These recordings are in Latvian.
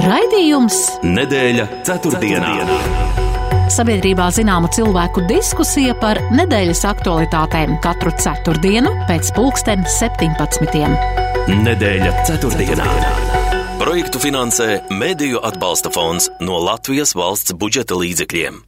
Raidījums Nedēļa ceturtdienā. Sabiedrībā zināma cilvēku diskusija par nedēļas aktualitātēm katru ceturtdienu pēc pulksten 17. Nedēļa ceturtdienā. Projektu finansē Mēdīju atbalsta fonds no Latvijas valsts budžeta līdzekļiem.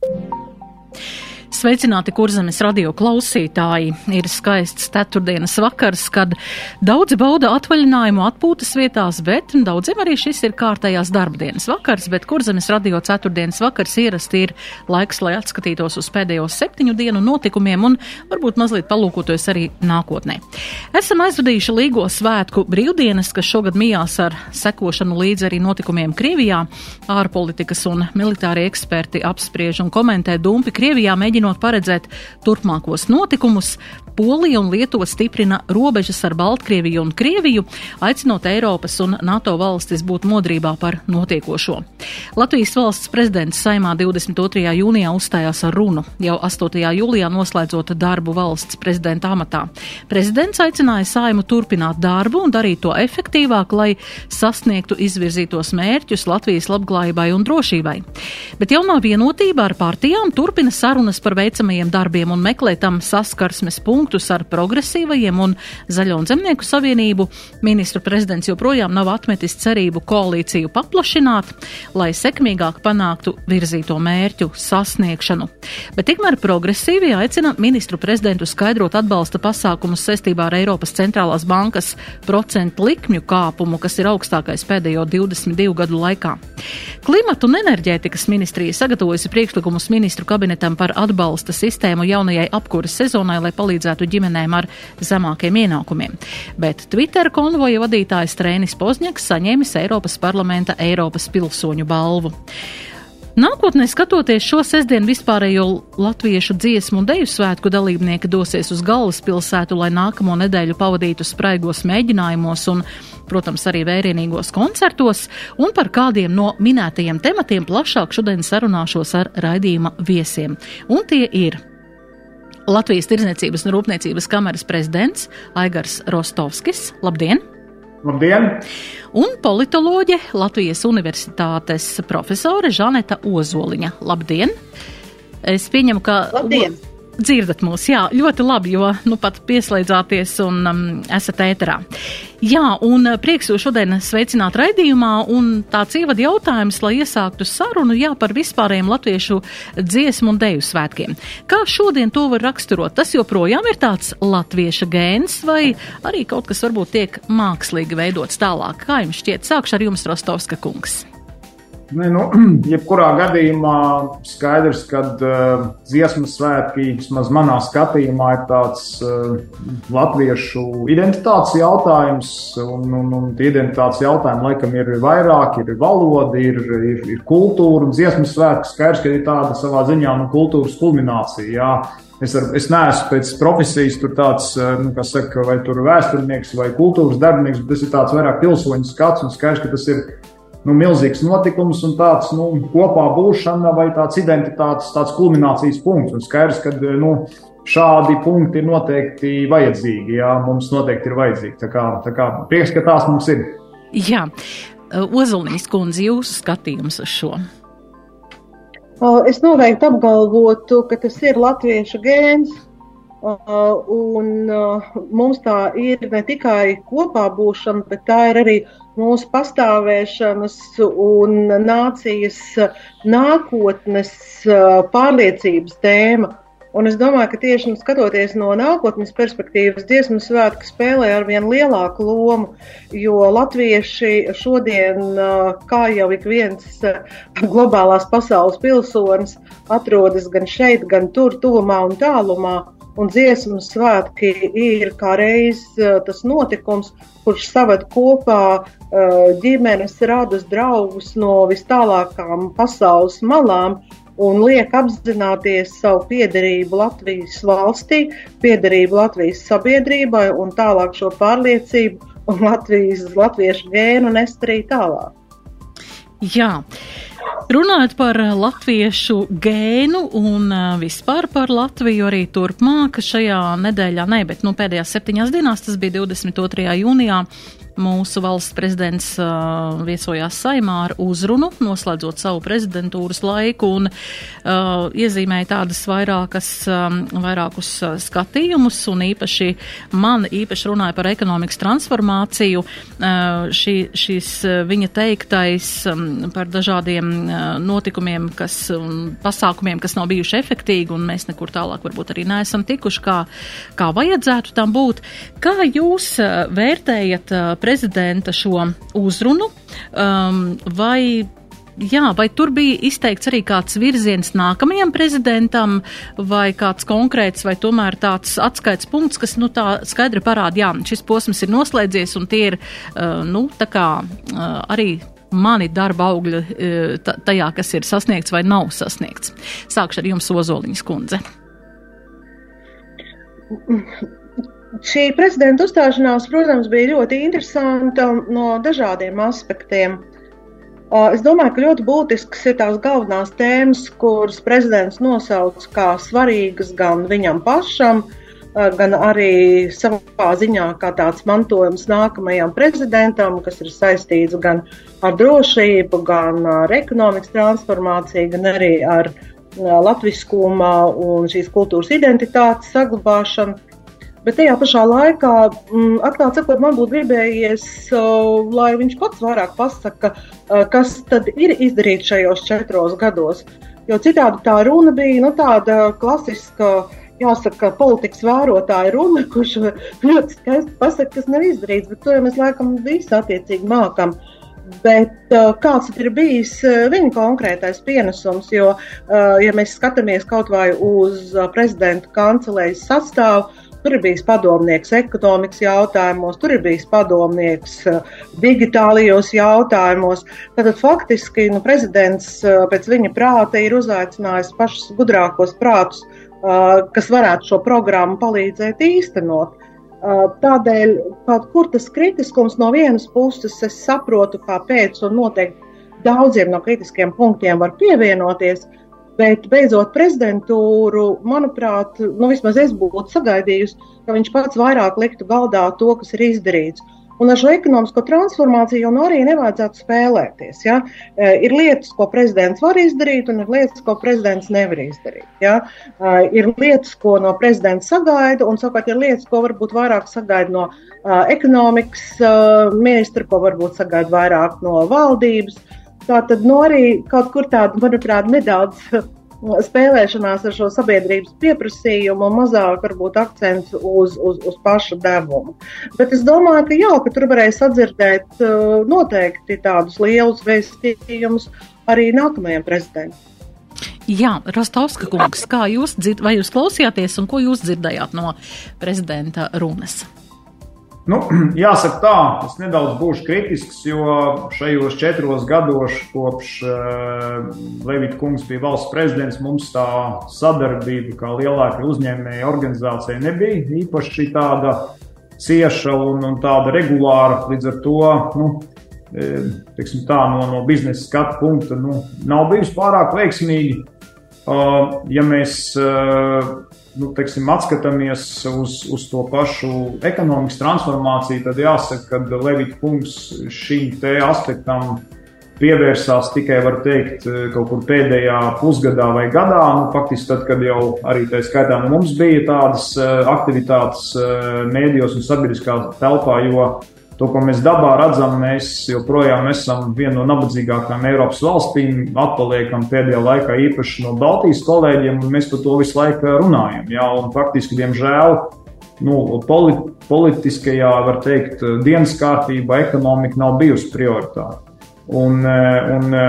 Sveicināti kurzemes radio klausītāji! Ir skaists ceturtdienas vakars, kad daudzi bauda atvaļinājumu atpūtas vietās, bet daudziem arī šis ir kārtējās darbdienas vakars, bet kurzemes radio ceturtdienas vakars ierasti ir laiks, lai atskatītos uz pēdējo septiņu dienu notikumiem un varbūt mazliet palūkotos arī nākotnē. Esam aizvadījuši Līgo svētku brīvdienas, kas šogad mijās ar sekošanu līdzi arī notikumiem Krievijā. Ārpolitikas un militārie eksperti apspriež un komentē dumpi Krievijā, mēģinot mēģinot paredzēt turpmākos notikumus, Polija un Lietuva stiprina robežas ar Baltkrieviju un Krieviju, aicinot Eiropas un NATO valstis būt modrībā par notiekošo. Latvijas valsts prezidents Saimā 22. jūnijā uzstājās ar runu, jau 8. jūlijā noslēdzot darbu valsts prezidenta amatā. Prezidents aicināja Saimu turpināt darbu un darīt to efektīvāk, lai sasniegtu izvirzītos mērķus Latvijas labklājībai un drošībai. Bet jaunā vienotība ar partijām turpina sarunas par veicamajiem darbiem un meklē tam saskarsmes punktus ar progresīvajiem un Zaļo un Zemnieku savienību. Ministru prezidents joprojām nav atmetis cerību koalīciju paplašināt, lai sekmīgāk panāktu virzīto mērķu sasniegšanu. Bet tikmēr progresīvie aicina ministru prezidentu skaidrot atbalsta pasākumus saistībā ar Eiropas centrālās bankas procentu likmju kāpumu, kas ir augstākais pēdējo 22 gadu laikā. Klimatu un enerģētikas ministrija sagatavojusi priekšlikumus ministru kabinetam par atbalsta sistēmu jaunajai apkuras sezonai, lai palīdzētu ģimenēm ar zemākiem ienākumiem. Bet Twitter konvoja vadītājs Trēnis Pozņaks saņēmis Eiropas parlamenta Eiropas pilsoņu balvu. Nākotnē skatoties šo sestdienu vispārējo latviešu dziesmu un deju svētku dalībnieki dosies uz galvaspilsētu, lai nākamo nedēļu pavadītu spraigos mēģinājumos un, protams, arī vērienīgos koncertos, un par kādiem no minētajiem tematiem plašāk šodien sarunāšos ar raidījuma viesiem. Un tie ir Latvijas Tirzniecības un Rūpniecības kameras prezidents Aigars Rostovskis. Labdien! Labdien! Un politoloģe Latvijas Universitātes profesore Žaneta Ozoliņa. Labdien! Es pieņemu, ka. Labdien! Dzirdat mūs, jā, ļoti labi, jo nu pat pieslēdzāties un um, esat ēterā. Jā, un uh, prieks jūs šodien sveicināt raidījumā, un tāds ievad jautājums, lai iesāktu sarunu, jā, par vispārējiem latviešu dziesmu un deju svētkiem. Kā šodien to var raksturot? Tas joprojām ir tāds latvieša gēns, vai arī kaut kas varbūt tiek mākslīgi veidots tālāk? Kā jums šķiet? Sākšu ar jums, Rostovska kungs. Ne, nu, jebkurā gadījumā skaidrs, ka uh, dziesmu svētki, vismaz manā skatījumā, ir tāds uh, latviešu identitātes jautājums. Un, un, un tie identitātes jautājumi laikam ir vairāk, ir valoda, ir, ir, ir kultūra. Un dziesmu svētki skaidrs, ka ir tāda savā ziņā nu, kultūras kulminācija. Jā. Es, ar, es neesmu pēc profesijas tāds, nu, kas saka, vai tur vēsturnieks vai kultūras darbinieks, bet tas ir tāds vairāk pilsoņu skats un skaidrs, ka tas ir nu, milzīgs notikums un tāds nu, kopā būšana vai tāds identitātes tāds kulminācijas punkts. Un skaidrs, ka nu, šādi punkti ir noteikti vajadzīgi. Jā, mums noteikti ir vajadzīgi. Tā kā, tā kā prieks, ka tās mums ir. Jā, Ozolnijas kundze, jūsu skatījums uz šo. Es noteikti apgalvotu, ka tas ir latviešu gēns. Un mums tā ir ne tikai kopā būšana, bet tā ir arī mūsu pastāvēšanas un nācijas nākotnes pārliecības tēma. Un es domāju, ka tieši skatoties no nākotnes perspektīvas, dziesmu svētki spēlē ar vien lielāku lomu, jo latvieši šodien, kā jau ik viens globālās pasaules pilsonis, atrodas gan šeit, gan tur, tuvumā un tālumā. Un dziesmu svētki ir kā reiz tas notikums, kurš saved kopā ģimenes, radus, draugus no vis tālākām pasaules malām un liek apzināties savu piederību Latvijas valstī, piederību Latvijas sabiedrībai un tālāk šo pārliecību un Latvijas, latviešu gēnu nest arī tālāk. Jā. Runājot par latviešu gēnu un vispār par Latviju arī turpmāk šajā nedēļā, ne, bet nu, pēdējās septiņās dienās, tas bija 22. jūnijā, mūsu valsts prezidents uh, viesojās saimā ar uzrunu, noslēdzot savu prezidentūras laiku un uh, iezīmēja tādas vairākas, um, vairākus uh, skatījumus un īpaši man īpaši runāja par ekonomikas transformāciju. Uh, šī, šīs uh, viņa teiktais um, par dažādiem uh, notikumiem, kas, um, pasākumiem, kas nav bijuši efektīgi un mēs nekur tālāk varbūt arī neesam tikuši, kā, kā vajadzētu tam būt. Kā jūs uh, vērtējat uh, prezidenta šo uzrunu, um, vai Jā, vai tur bija izteikts arī kāds virziens nākamajam prezidentam, vai kāds konkrēts, vai tomēr tāds atskaits punkts, kas, nu, tā skaidri parāda, jā, šis posms ir noslēdzies un tie ir, uh, nu, kā uh, arī mani darba augļi uh, tajā, kas ir sasniegts vai nav sasniegts. Sākšu ar jums, Ozoliņas kundze. Šī prezidenta uzstāšanās, protams, bija ļoti interesanta no dažādiem aspektiem. Es domāju, ka ļoti būtisks ir tās galvenās tēmas, kuras prezidents nosauc kā svarīgas gan viņam pašam, gan arī savā ziņā kā tāds mantojums nākamajam prezidentam, kas ir saistīts gan ar drošību, gan ar ekonomikas transformāciju, gan arī ar latviskuma un šīs kultūras identitātes saglabāšanu. Bet tajā pašā laikā, mm, atklāti sakot, man būtu gribējies, uh, lai viņš pats vairāk pasaka, uh, kas tad ir izdarīts šajos četros gados. Jo citādi tā runa bija nu, tāda klasiska, jāsaka, politikas vērotāja runa, kurš ļoti skaisti pasaka, kas nav izdarīts, bet to jau mēs laikam visi attiecīgi mākam. Bet uh, kāds ir bijis uh, viņa konkrētais pienesums? Jo, uh, ja mēs skatāmies kaut vai uz uh, prezidenta kancelējas sastāvu, Tur ir bijis padomnieks ekonomikas jautājumos, tur ir bijis padomnieks uh, digitālajos jautājumos. Tad faktiski nu, prezidents uh, pēc viņa prāta ir uzaicinājis pašus gudrākos prātus, uh, kas varētu šo programmu palīdzēt īstenot. Tādēļ kaut kur tas kritiskums no vienas puses es saprotu, kāpēc, un noteikti daudziem no kritiskiem punktiem var pievienoties. Uh, Bet beidzot prezidentūru, manuprāt, nu, vismaz es būtu sagaidījusi, ka viņš pats vairāk liktu galdā to, kas ir izdarīts. Un ar šo ekonomisko transformāciju jau nu arī nevajadzētu spēlēties. Ja? E, ir lietas, ko prezidents var izdarīt, un ir lietas, ko prezidents nevar izdarīt. Ja? E, ir lietas, ko no prezidenta sagaida, un savukārt ir lietas, ko varbūt vairāk sagaida no uh, ekonomikas ministra, ko varbūt sagaida vairāk no valdības. Tā tad nu, arī kaut kur tāda, manuprāt, nedaudz spēlēšanās ar šo sabiedrības pieprasījumu, mazāk varbūt akcents uz, uz, uz pašu devumu. Bet es domāju, ka jā, ka tur varēs sadzirdēt uh, noteikti tādus lielus vēstījumus arī nākamajam prezidentam. Jā, Rostovska kungs, kā jūs dzird, vai jūs klausījāties un ko jūs dzirdējāt no prezidenta runas? Nu, jāsaka tā, es nedaudz būšu kritisks, jo šajos četros gados, kopš uh, Levita kungs bija valsts prezidents, mums tā sadarbība kā lielākajai uzņēmēji organizācijai nebija īpaši tāda cieša un, un tāda regulāra. Līdz ar to, nu, eh, teiksim, tā, no, no biznesa skatu punkta nu, nav bijusi pārāk veiksmīga. Uh, ja mēs nu, teiksim, atskatāmies uz, uz to pašu ekonomikas transformāciju, tad jāsaka, ka Levita kungs šim te aspektam pievērsās tikai, var teikt, kaut kur pēdējā pusgadā vai gadā. Nu, faktiski tad, kad jau arī tā skaitā nu, mums bija tādas eh, aktivitātes eh, mēdījos un sabiedriskā telpā, jo To, ko mēs dabā redzam, mēs joprojām esam viena no nabadzīgākajām Eiropas valstīm, atpaliekam pēdējā laikā īpaši no Baltijas kolēģiem, un mēs par to visu laiku runājam. Jā, un faktiski, diemžēl, nu, polit, politiskajā, var teikt, dienas kārtībā ekonomika nav bijusi prioritāte. Un, un,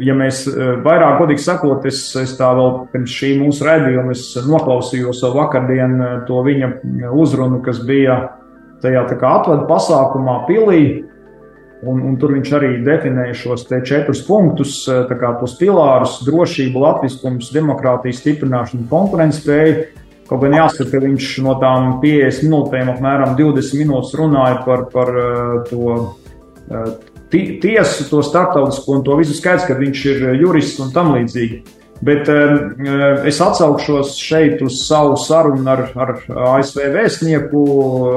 Ja mēs vairāk godīgi sakot, es, es tā vēl pirms šī mūsu redzējuma noklausījos vakardienu to viņa uzrunu, kas bija uh, tajā atvadu pasākumā pilī. Un, un tur viņš arī definēja šos četrus punktus, kā tos pilārus - drošību, latviskums, demokrātijas stiprināšanu, konkurētspēju. Kaut gan jāsaka, ka viņš no tām 50 minūtēm apmēram 20 minūtes runāja par, par to tiesu, to starptautisko un to visu skaidrs, ka viņš ir jurists un tam līdzīgi. Bet es atsaukšos šeit uz savu sarunu ar, ar ASV vēstnieku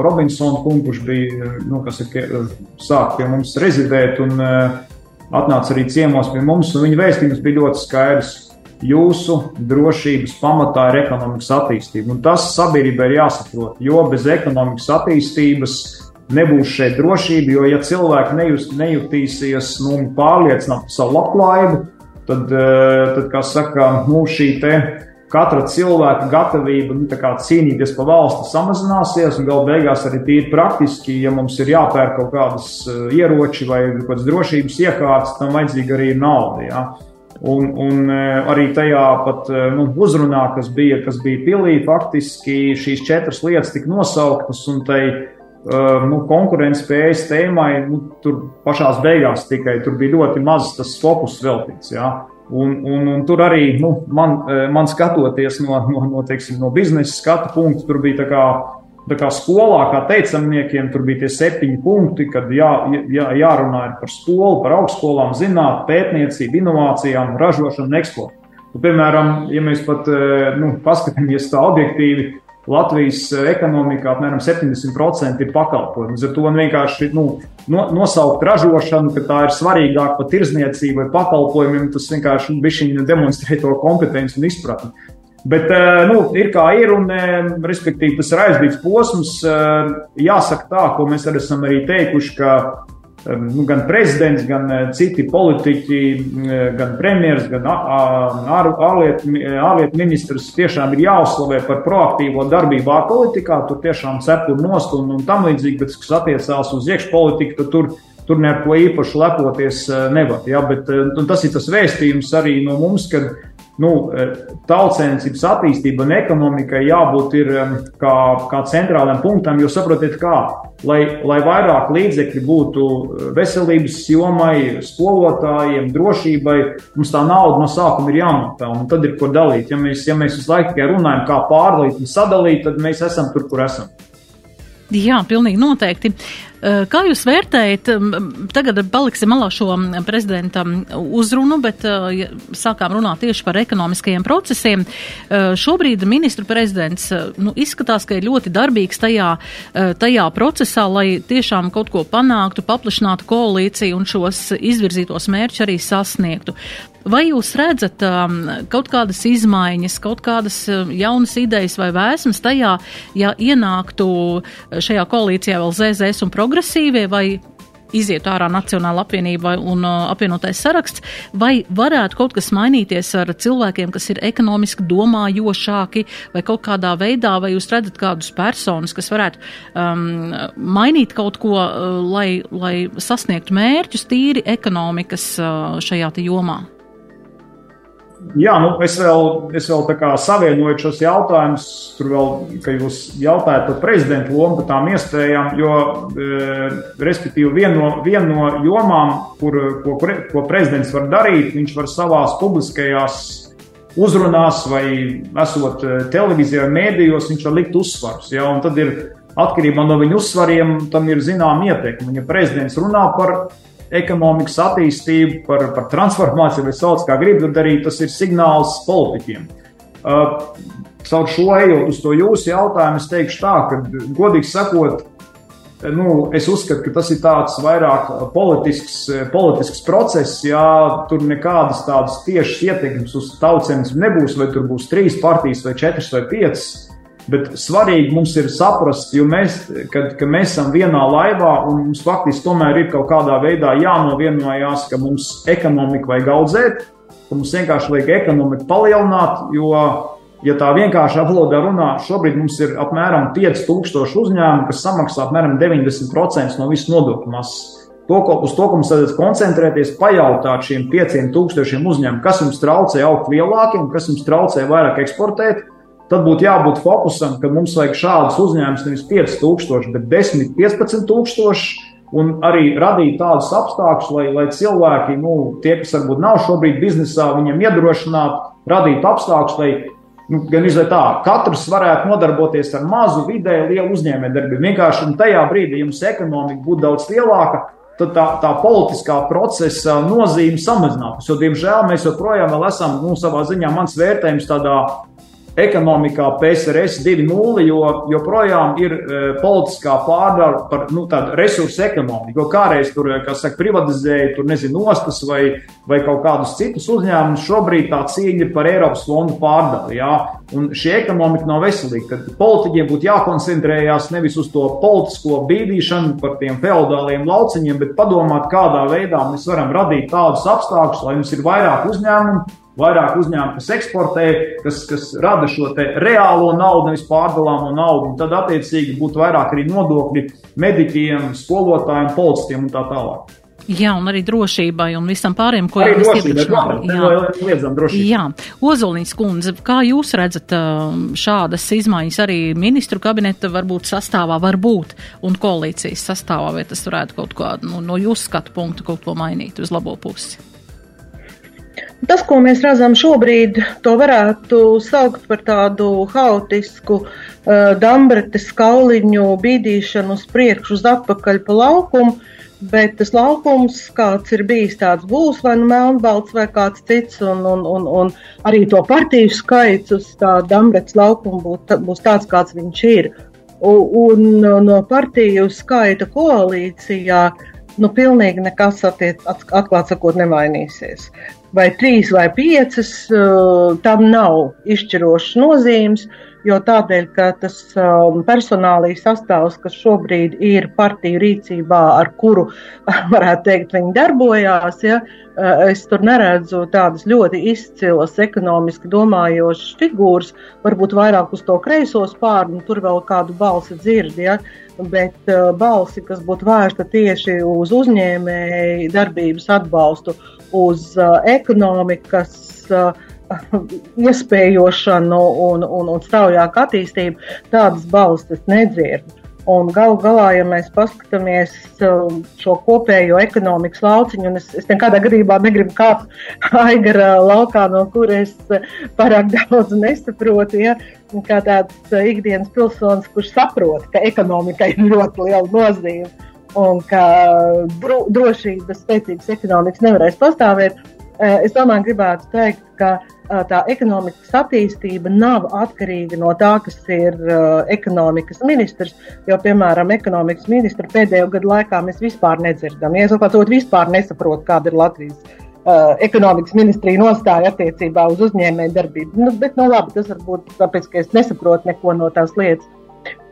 Robinsonu kungu, kurš bija, nu, kas ir sāk pie mums rezidēt un atnāca arī ciemos pie mums, viņa vēstījums bija ļoti skaidrs jūsu drošības pamatā ir ekonomikas attīstība. Un tas sabiedrībai ir jāsaprot, jo bez ekonomikas attīstības nebūs šeit drošība. Jo, ja cilvēki nejust, nejutīsies nu, pārliecināti par savu labklājību, tad, eh, tad kā saka, nu, šī katra cilvēka gatavība nu, cīnīties par valsti samazināsies, un galu beigās arī tīri praktiski, ja mums ir jāpērk kaut kādas eh, ieroči vai kādas drošības iekārtas, tam vajadzīga arī nauda. Ja? Un, un e, arī tajā pat nu, uzrunā, kas bija, kas bija pilī, faktiski šīs četras lietas tika nosauktas, un tai e, nu, konkurētspējas tēmai nu, tur pašā beigās tikai tur bija ļoti maz tas fokus veltīts. Ja? Un, un, un tur arī nu, man, man skatoties no, no, no, teiksim, no biznesa skatu punkta, tur bija tā kā Tā kā skolā, kā teicamniekiem, tur bija tie septiņi punkti, kad jā, jā, jārunā par skolu, par augstskolām, zinātnē, pētniecību, inovācijām, ražošanu un eksportu. Nu, piemēram, ja mēs pat eh, nu, paskatāmies tā objektīvi, Latvijas eh, ekonomikā apmēram 70% ir pakalpojumi. Līdz ar to vienkārši nu, no, nosaukt ražošanu, ka tā ir svarīgāka par tirzniecību vai pakalpojumiem, tas vienkārši nu, demonstrē to kompetenci un izpratni. Bet eh, nu, ir kā ir, un eh, respektīvi tas ir aizdīts posms. Jāsaka tā, ko mēs arī esam arī teikuši, ka nu, gan prezidents, gan citi politiķi, gan premjeras, gan ārlietu ārliet ministrs tiešām ir jāuzslavē par proaktīvo darbību ārpolitikā. Tur tiešām cepur nost un, un tam līdzīgi, bet kas attiecās uz iekšpolitiku, tad tur tur neko īpaši lepoties nevar. Ja? Bet, tas ir tas vēstījums arī no mums, ka nu, eh, tautsēmniecības attīstība un ekonomikai jābūt ir kā, kā centrālajam punktam, jo saprotiet, kā, lai, lai vairāk līdzekļu būtu eh, veselības jomai, skolotājiem, drošībai, mums tā nauda no sākuma ir jānopelna, un tad ir ko dalīt. Ja mēs, ja mēs visu laiku tikai runājam, kā pārlīt un sadalīt, tad mēs esam tur, kur esam. Jā, pilnīgi noteikti. Eh, kā jūs vērtējat, tagad paliksim malā šo prezidenta uzrunu, bet eh, sākām runāt tieši par ekonomiskajiem procesiem. Eh, šobrīd ministru prezidents nu, izskatās, ka ir ļoti darbīgs tajā, tajā procesā, lai tiešām kaut ko panāktu, paplašinātu koalīciju un šos izvirzītos mērķus arī sasniegtu. Vai jūs redzat um, kaut kādas izmaiņas, kaut kādas um, jaunas idejas vai vēsmas tajā, ja ienāktu šajā koalīcijā vēl ZZS un progresīvie vai izietu ārā Nacionāla apvienība un uh, apvienotais saraksts, vai varētu kaut kas mainīties ar cilvēkiem, kas ir ekonomiski domājošāki, vai kaut kādā veidā, vai jūs redzat kādus personus, kas varētu um, mainīt kaut ko, uh, lai, lai sasniegtu mērķus tīri ekonomikas uh, šajā jomā? Jā, nu, es vēl, es vēl savienoju šos jautājumus, tur vēl, ka jūs jautājat par prezidentu lomu, par tām iespējām, jo, e, respektīvi, viena no, vien no jomām, kur, ko, ko prezidents var darīt, viņš var savās publiskajās uzrunās vai esot e, televīzijā mēdījos, viņš var likt uzsvarus. Ja, tad ir atkarībā no viņa uzsvariem, tam ir zinām ietekme. Ja prezidents runā par ekonomikas attīstību, par, par transformāciju, vai sauc kā gribi, tad arī tas ir signāls politiķiem. Uh, caur šo ejot uz to jūsu jautājumu, es teikšu tā, ka, godīgi sakot, nu, es uzskatu, ka tas ir tāds vairāk politisks, politisks process. Jā, tur nekādas tādas tiešas ietekmes uz tautsēmnes nebūs, vai tur būs trīs partijas, vai četras, vai piecas. Bet svarīgi mums ir saprast, mēs, kad, ka mēs esam vienā laivā un mums faktiski tomēr ir kaut kādā veidā jānovienojās, ka mums ekonomiku vajag audzēt, ka mums vienkārši vajag ekonomiku palielināt, jo, ja tā vienkāršā valodā runā, šobrīd mums ir apmēram 5000 uzņēmumu, kas samaksā apmēram 90% no visas nodokļu masas. To, ko, uz to, mums vajadzētu koncentrēties, pajautāt šiem 5000 uzņēmumiem, kas jums traucē augt lielākiem, kas jums traucē vairāk eksportēt, tad būtu jābūt fokusam, ka mums vajag šādus uzņēmumus nevis 5000, bet 10, 15,000. Un arī radīt tādus apstākļus, lai, lai cilvēki, nu, tie, kas varbūt nav šobrīd biznesā, viņiem iedrošinātu, radīt apstākļus, lai nu, gan izvēlēt tā, katrs varētu nodarboties ar mazu, vidēju, lielu uzņēmējdarbību. Vienkārši tajā brīdī, ja jums ekonomika būtu daudz lielāka, tad tā, tā politiskā procesa nozīme samazinās. Jo, diemžēl, mēs joprojām esam, nu, savā ziņā, mans vērtējums tādā ekonomikā PSRS 2.0, jo joprojām ir e, politiskā pārdala par nu, tādu resursu ekonomiku. Jo kādreiz tur, kā saka, privatizēja, tur nezinu, ostas vai, vai kaut kādus citus uzņēmumus. Šobrīd tā cīņa par Eiropas fondu pārdali. Jā. Un šī ekonomika nav veselīga. Tad politiķiem būtu jākoncentrējās nevis uz to politisko bīdīšanu par tiem feudāliem lauciņiem, bet padomāt, kādā veidā mēs varam radīt tādus apstākļus, lai mums ir vairāk uzņēmumu, vairāk uzņēmumu, kas eksportē, kas, kas rada šo reālo naudu, nevis pārdalāmo naudu. Tad, attiecīgi, būtu vairāk arī nodokļi mediķiem, skolotājiem, policistiem un tā tālāk. Jā, un arī drošībai un visam pārējiem, ko jau mēs iepriekš minējām. Jā, Ozolīns kundze, kā jūs redzat um, šādas izmaiņas arī ministru kabineta varbūt sastāvā, varbūt, un koalīcijas sastāvā, vai tas varētu kaut kādu nu, no jūsu skatu punktu kaut ko mainīt uz labo pusi? Tas, ko mēs redzam šobrīd, to varētu saukt par tādu haotisku uh, dambretes kauliņu bīdīšanu uz priekšu, uz atpakaļ pa laukumu. Bet tas laukums, kāds ir bijis, tāds būs, vai nu melnbalts, vai kāds cits, un, un, un, un arī to partiju skaits uz tā Dambretes laukuma būs, būs tāds, kāds viņš ir. Un, un no partiju skaita koalīcijā nu, pilnīgi nekas attiec, atklāt sakot, nemainīsies vai trīs vai piecas, uh, tam nav izšķirošas nozīmes, jo tādēļ, ka tas um, personālīs sastāvs, kas šobrīd ir partiju rīcībā, ar kuru, varētu teikt, viņi darbojās, ja, uh, es tur neredzu tādas ļoti izcilas ekonomiski domājošas figūras, varbūt vairāk uz to kreiso spārnu, tur vēl kādu balsi dzird, ja, bet balsi, kas būtu vērsta tieši uz uzņēmēju darbības atbalstu uz uh, ekonomikas uh, iespējošanu un, un, un straujāku attīstību, tādas balstis nedzird. Un galu galā, ja mēs paskatāmies um, šo kopējo ekonomikas lauciņu, un es, es nekādā gadījumā negribu kāpt aigara laukā, no kuras pārāk daudz nesaprotu, ja, kā tāds ikdienas pilsonis, kurš saprot, ka ekonomikai ir ļoti liela nozīme un ka dro, drošības, spēcīgas ekonomikas nevarēs pastāvēt. Es domāju, gribētu teikt, ka tā ekonomikas attīstība nav atkarīga no tā, kas ir ekonomikas ministrs. Jo, piemēram, ekonomikas ministru pēdējo gadu laikā mēs vispār nedzirdam. Ja es kādā vispār nesaprotu, kāda ir Latvijas ekonomikas ministrija nostāja attiecībā uz uzņēmēju darbību. Nu, bet, nu, labi, tas varbūt tāpēc, ka es nesaprotu neko no tās lietas.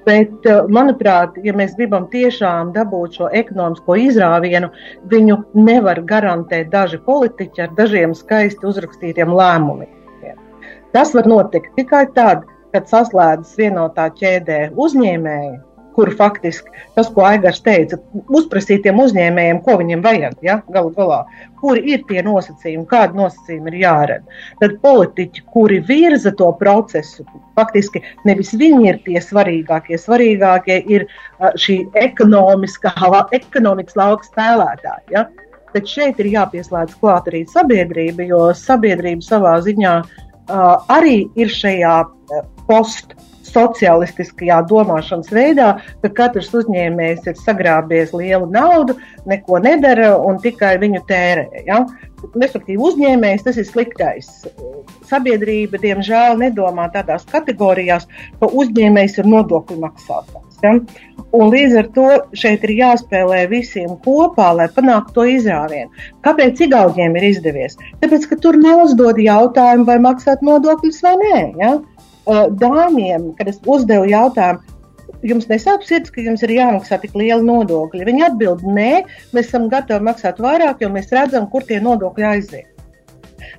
Bet, eh, manuprāt, ja mēs gribam tiešām dabūt šo ekonomisko izrāvienu, viņu nevar garantēt daži politiķi ar dažiem skaisti uzrakstītiem lēmumiem. Tas var notikt tikai tad, kad saslēdzas vienotā ķēdē uzņēmēji kur faktiski tas, ko Aigars teica, uzprasītiem uzņēmējiem, ko viņiem vajag, ja, galu galā, kuri ir tie nosacījumi, kādi nosacījumi ir jārada. Tad politiķi, kuri virza to procesu, faktiski nevis viņi ir tie svarīgākie, svarīgākie ir šī ekonomiskā, ekonomikas lauka spēlētāji. Ja. Tad šeit ir jāpieslēdz klāt arī sabiedrība, jo sabiedrība savā ziņā uh, arī ir šajā postu sociālistiskajā domāšanas veidā, ka katrs uzņēmējs ir sagrābies lielu naudu, neko nedara un tikai viņu tērē. Ja? Respektīvi, uzņēmējs tas ir sliktais. Sabiedrība, diemžēl, nedomā tādās kategorijās, ka uzņēmējs ir nodokļu maksātājs. Ja? Un līdz ar to šeit ir jāspēlē visiem kopā, lai panāktu to izrāvienu. Kāpēc Igauniem ir izdevies? Tāpēc, ka tur neuzdod jautājumu, vai maksāt nodokļus vai nē. Ja? Dāmiem, kad es uzdevu jautājumu, jums nesāp sirds, ka jums ir jāmaksā tik liela nodokļa? Viņi atbild, nē, mēs esam gatavi maksāt vairāk, jo mēs redzam, kur tie nodokļi aiziet.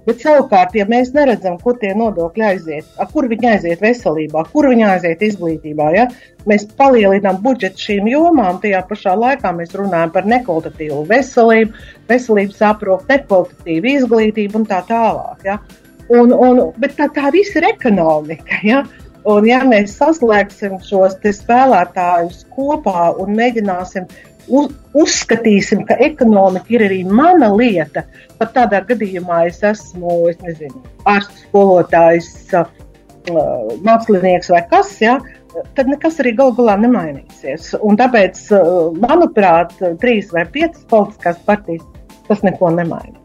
Bet savukārt, ja mēs neredzam, kur tie nodokļi aiziet, kur viņi aiziet veselībā, kur viņi aiziet izglītībā, ja? mēs palielinām budžetu šīm jomām, tajā pašā laikā mēs runājam par nekvalitatīvu veselību, veselības aprūpi, nekvalitatīvu izglītību un tā tālāk. Ja? Un, un, bet tā, tā viss ir ekonomika. Ja? Un, ja mēs saslēgsim šos spēlētājus kopā un mēģināsim uz, uzskatīsim, ka ekonomika ir arī mana lieta, pat tādā gadījumā es esmu es nezinu, ārsts, skolotājs, mākslinieks vai kas, ja, tad nekas arī galu galā nemainīsies. Un tāpēc, manuprāt, trīs vai piecas politiskās partijas tas neko nemaina.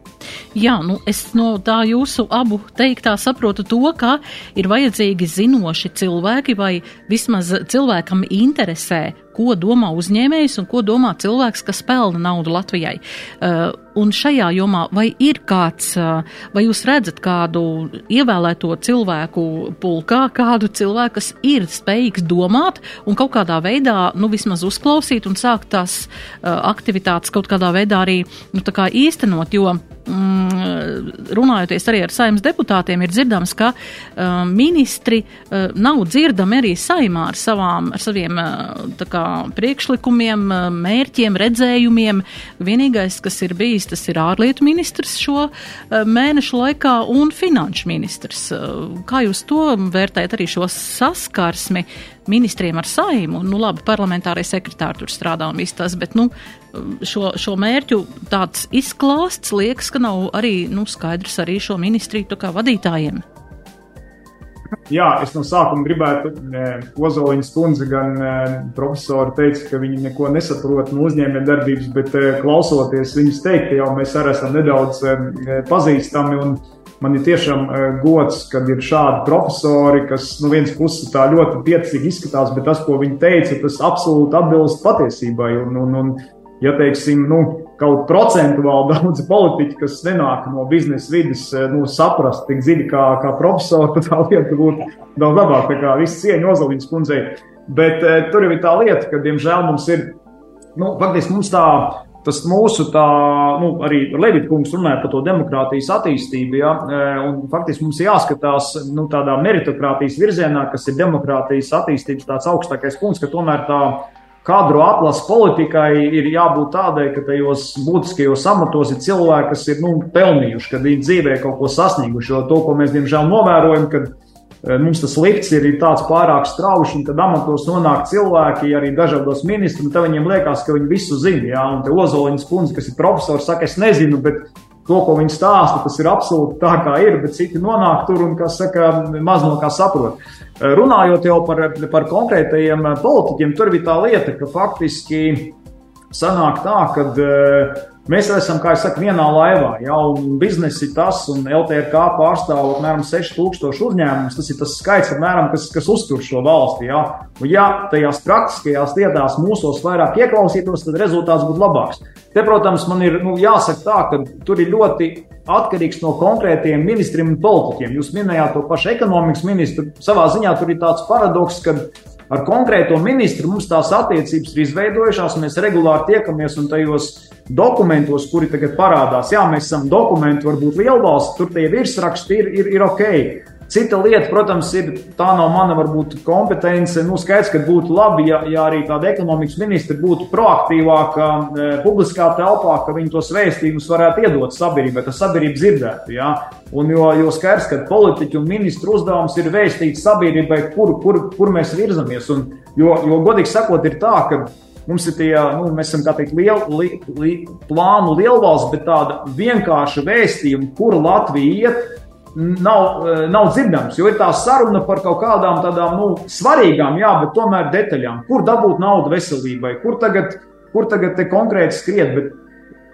Jā, nu es no tā jūsu abu teiktā saprotu to, ka ir vajadzīgi zinoši cilvēki vai vismaz cilvēkam interesē ko domā uzņēmējs un ko domā cilvēks, kas pelna naudu Latvijai. Uh, un šajā jomā vai ir kāds, uh, vai jūs redzat kādu ievēlēto cilvēku pulkā, kādu cilvēku, kas ir spējīgs domāt un kaut kādā veidā, nu, vismaz uzklausīt un sākt tās uh, aktivitātes kaut kādā veidā arī, nu, tā kā īstenot, jo mm, runājoties arī ar saimnes deputātiem, ir dzirdams, ka uh, ministri uh, nav dzirdami arī saimā ar, savām, ar saviem uh, kā, priekšlikumiem, mērķiem, redzējumiem. Vienīgais, kas ir bijis, tas ir ārlietu ministrs šo mēnešu laikā un finanšu ministrs. Kā jūs to vērtējat arī šo saskarsmi ministriem ar saimu? Nu, labi, parlamentārai sekretāri tur strādā un viss tas, bet, nu, šo, šo mērķu tāds izklāsts liekas, ka nav arī, nu, skaidrs arī šo ministriju kā vadītājiem. Jā, es no sākuma gribētu, Ozoliņas kundze, gan profesori teica, ka viņi neko nesaprot no uzņēmējdarbības, bet klausoties viņas teikt, jau mēs arī esam nedaudz pazīstami. Man ir tiešām gods, kad ir šādi profesori, kas no nu, vienas puses tā ļoti pieticīgi izskatās, bet tas, ko viņi teica, tas absolūti atbilst patiesībai. Un, un, un, ja teiksim, nu, kaut procentuāli daudzi politiķi, kas nenāk no biznesa vidas, eh, nu, saprast tik dziļi kā, kā profesori, tad tā lieta būtu daudz labāk. Tā kā viss cieņa Ozoliņas kundzei. Bet e, tur jau ir tā lieta, ka, diemžēl, mums ir, nu, faktiski mums tā, tas mūsu tā, nu, arī Levita kungs runāja par to demokrātijas attīstību, ja, eh, un faktiski mums jāskatās, nu, tādā meritokratījas virzienā, kas ir demokrātijas attīstības tāds augstākais punkts, ka tomēr tā kadru atlases politikai ir jābūt tādai, ka tajos būtiskajos amatos ir cilvēki, kas ir nu, pelnījuši, kad viņi dzīvē kaut ko sasnieguši. Jo to, ko mēs diemžēl novērojam, kad e, mums tas likts ir tāds pārāk strauji, un kad amatos nonāk cilvēki, arī dažādos ministrus, un tad viņiem liekas, ka viņi visu zina. Jā, un te Ozoliņas kundze, kas ir profesors, saka, es nezinu, bet to, ko viņi stāsta, tas ir absolūti tā, kā ir, bet citi nonāk tur un, kas saka, maz no kā saprot. Eh, runājot jau par, par konkrētajiem eh, politiķiem, tur bija tā lieta, ka faktiski sanāk tā, ka eh, Mēs esam, kā jau teicu, vienā laivā. Ja, un biznesa ir tas, un LTRK pārstāv apmēram 6000 uzņēmumus. Tas ir tas skaits, apmēram, kas, kas uztur šo valsti. Ja. Un, ja tajās praktiskajās lietās mūsos vairāk ieklausītos, tad rezultāts būtu labāks. Te, protams, man ir nu, jāsaka tā, ka tur ir ļoti atkarīgs no konkrētiem ministriem un politiķiem. Jūs minējāt to pašu ekonomikas ministru. Savā ziņā tur ir tāds paradoks, ka ar konkrēto ministru mums tās attiecības ir izveidojušās. Mēs regulāri tiekamies un tajos dokumentos, kuri tagad parādās, jā, mēs esam dokumenti, varbūt lielvalsts, tur tie virsraksti ir, ir, ir ok. Cita lieta, protams, ir tā nav mana varbūt kompetence. Nu, skaidrs, ka būtu labi, ja, ja arī tāda ekonomikas ministra būtu proaktīvāka e, publiskā telpā, ka viņi tos vēstījumus varētu iedot sabiedrībai, ka sabiedrība dzirdētu. Ja? Un jo, jo skaidrs, ka politiķu un ministru uzdevums ir vēstīt sabiedrībai, kur, kur, kur mēs virzamies. Un, jo, jo, godīgi sakot, ir tā, ka mums ir tie, nu, mēs esam teikt, liel, li, li, plānu lielvalsts, bet tāda vienkārša vēstījuma, kur Latvija iet nav, eh, nav dzirdams. Jo ir tā saruna par kaut kādām tādām nu, svarīgām, jā, bet tomēr detaļām. Kur dabūt naudu veselībai, kur tagad, kur tagad konkrēti skriet. Bet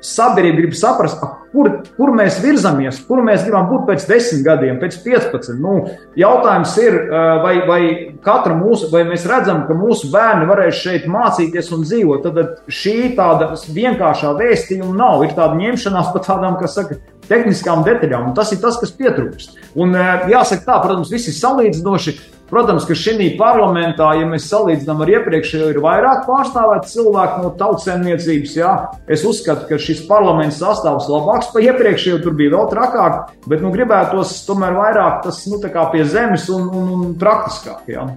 sabiedrība grib saprast, kur, kur mēs virzamies, kur mēs gribam būt pēc 10 gadiem, pēc 15. Nu, jautājums ir, vai, vai katra mūsu, vai mēs redzam, ka mūsu bērni varēs šeit mācīties un dzīvot. Tad šī tāda vienkāršā vēstījuma nav. Ir tāda ņemšanās par tādām, kas saka, tehniskām detaļām, tas ir tas, kas pietrūkst. Un jāsaka tā, protams, viss ir salīdzinoši. Protams, ka šī parlamentā, ja mēs salīdzinām ar iepriekšējo, ir vairāk pārstāvēt cilvēku no tautsēmniecības. Jā. Es uzskatu, ka šis parlaments sastāvs labāks par iepriekšējo, tur bija vēl trakāk, bet nu, gribētos tomēr vairāk tas nu, pie zemes un, un, un praktiskāk. Jā.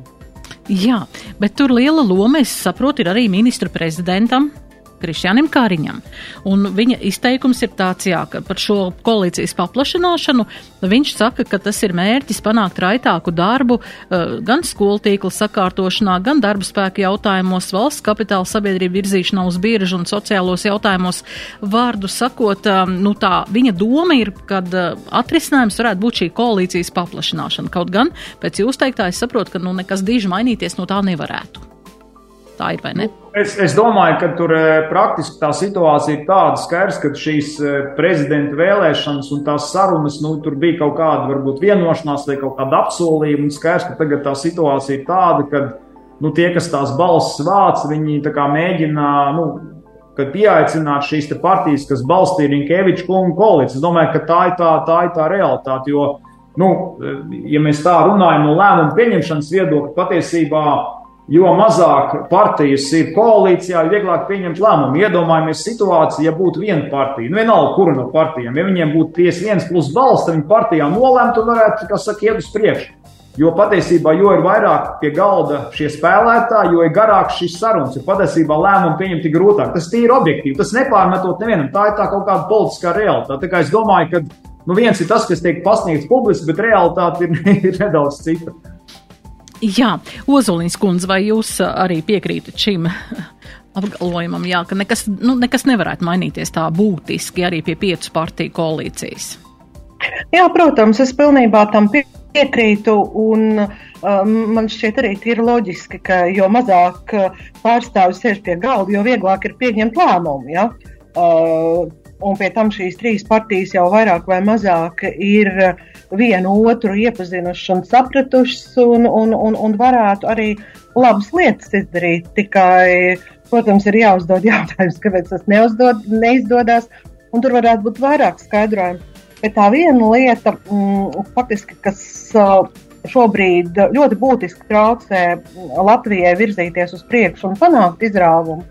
Jā, bet tur liela loma, es saprotu, ir arī ministru prezidentam, Krišjānam Kāriņam. Un viņa izteikums ir tāds, jā, ka par šo koalīcijas paplašināšanu viņš saka, ka tas ir mērķis panākt raitāku darbu uh, gan skolu tīkla sakārtošanā, gan darba spēka jautājumos, valsts kapitāla sabiedrību virzīšanā uz biežu un sociālos jautājumos. Vārdu sakot, um, nu tā viņa doma ir, kad uh, atrisinājums varētu būt šī koalīcijas paplašināšana. Kaut gan pēc jūs teiktā es saprotu, ka nu, nekas diži mainīties no tā nevarētu. Tā ir vai ne? Es, es domāju, ka tur eh, praktiski tā situācija ir tāda skaidrs, ka šīs eh, prezidenta vēlēšanas un tās sarunas, nu, tur bija kaut kāda varbūt vienošanās vai kaut kāda apsolījuma. Skaidrs, ka tagad tā situācija ir tāda, ka nu, tie, kas tās balsis vāc, viņi mēģina. Nu, kad pieaicināt šīs partijas, kas balstīja Rinkeviča kungu koalīciju. Es domāju, ka tā ir tā, tā, ir tā realitāte. Jo, nu, ja mēs tā runājam no lēmumu pieņemšanas viedokļa, patiesībā Jo mazāk partijas ir koalīcijā, jo vieglāk pieņemt lēmumu. Iedomājamies situāciju, ja būtu viena partija, nu vienalga, kura no partijām, ja viņiem būtu tiesa viens plus balss, tad viņi partijā nolemtu un varētu, kā saka, iet uz priekšu. Jo patiesībā, jo ir vairāk pie galda šie spēlētāji, jo ir garāks šis sarunas, jo patiesībā lēmumu pieņemt ir grūtāk. Tas ir objektīvi, tas nepārmetot nevienam. Tā ir tā kaut kāda politiskā realitāte. Tā kā es domāju, ka nu, viens ir tas, kas tiek pasniegts publiski, bet realitāte ir, ir nedaudz cita. Jā, Ozolīns kundze, vai jūs arī piekrītat šim apgalvojumam, jā, ka nekas, nu, nekas nevarētu mainīties tā būtiski arī pie piecu partiju koalīcijas? Jā, protams, es pilnībā tam piekrītu, un um, man šķiet arī ir loģiski, ka jo mazāk pārstāvju sēž pie galda, jo vieglāk ir pieņemt lēmumu. Ja? Uh, un pie tam šīs trīs partijas jau vairāk vai mazāk ir vienu otru iepazinušas un sapratušas, un, un, un, un varētu arī labas lietas izdarīt. Tikai, protams, ir jāuzdod jautājums, kāpēc tas neuzdod, neizdodas, un tur varētu būt vairāk skaidrojumu. Bet tā viena lieta, mm, faktiski, kas šobrīd ļoti būtiski traucē Latvijai virzīties uz priekšu un panākt izrāvumu,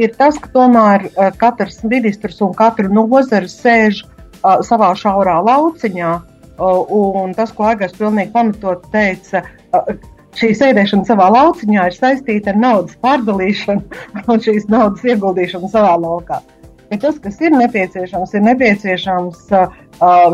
ir tas, ka tomēr uh, katrs ministrs un katra nozara sēž uh, savā šaurā lauciņā. Uh, tas, ko Aigars pilnīgi pamatot teica, uh, šī sēdēšana savā lauciņā ir saistīta ar naudas pārdalīšanu un šīs naudas ieguldīšanu savā laukā. Bet tas, kas ir nepieciešams, ir nepieciešams uh,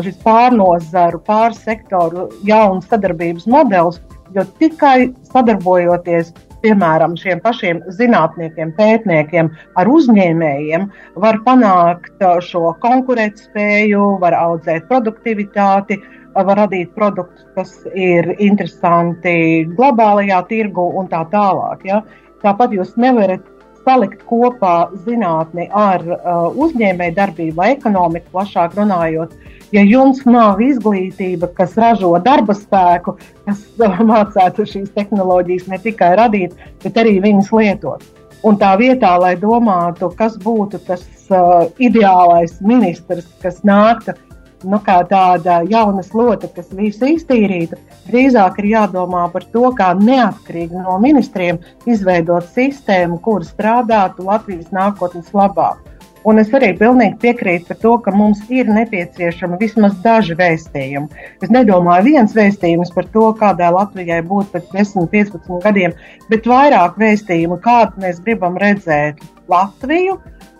šis pārnozaru, pārsektoru jauns sadarbības modelis, jo tikai sadarbojoties piemēram, šiem pašiem zinātniekiem, pētniekiem, ar uzņēmējiem, var panākt uh, šo konkurētspēju, var audzēt produktivitāti, uh, var radīt produktus, kas ir interesanti globālajā tirgu un tā tālāk. Ja? Tāpat jūs nevarat salikt kopā zinātni ar uh, uzņēmēju darbību vai ekonomiku, plašāk runājot. Ja jums nav izglītība, kas ražo darba spēku, kas mācētu šīs tehnoloģijas ne tikai radīt, bet arī viņas lietot. Un tā vietā, lai domātu, kas būtu tas uh, ideālais ministrs, kas nāktu nu, kā tāda jauna slota, kas visu iztīrītu, drīzāk ir jādomā par to, kā neatkarīgi no ministriem izveidot sistēmu, kur strādātu Latvijas nākotnes labāk. Un es arī pilnīgi piekrītu par to, ka mums ir nepieciešama vismaz daži vēstījumi. Es nedomāju viens vēstījums par to, kādai Latvijai būtu pēc 10, 15 gadiem, bet vairāk vēstījumu, kādu mēs gribam redzēt Latviju,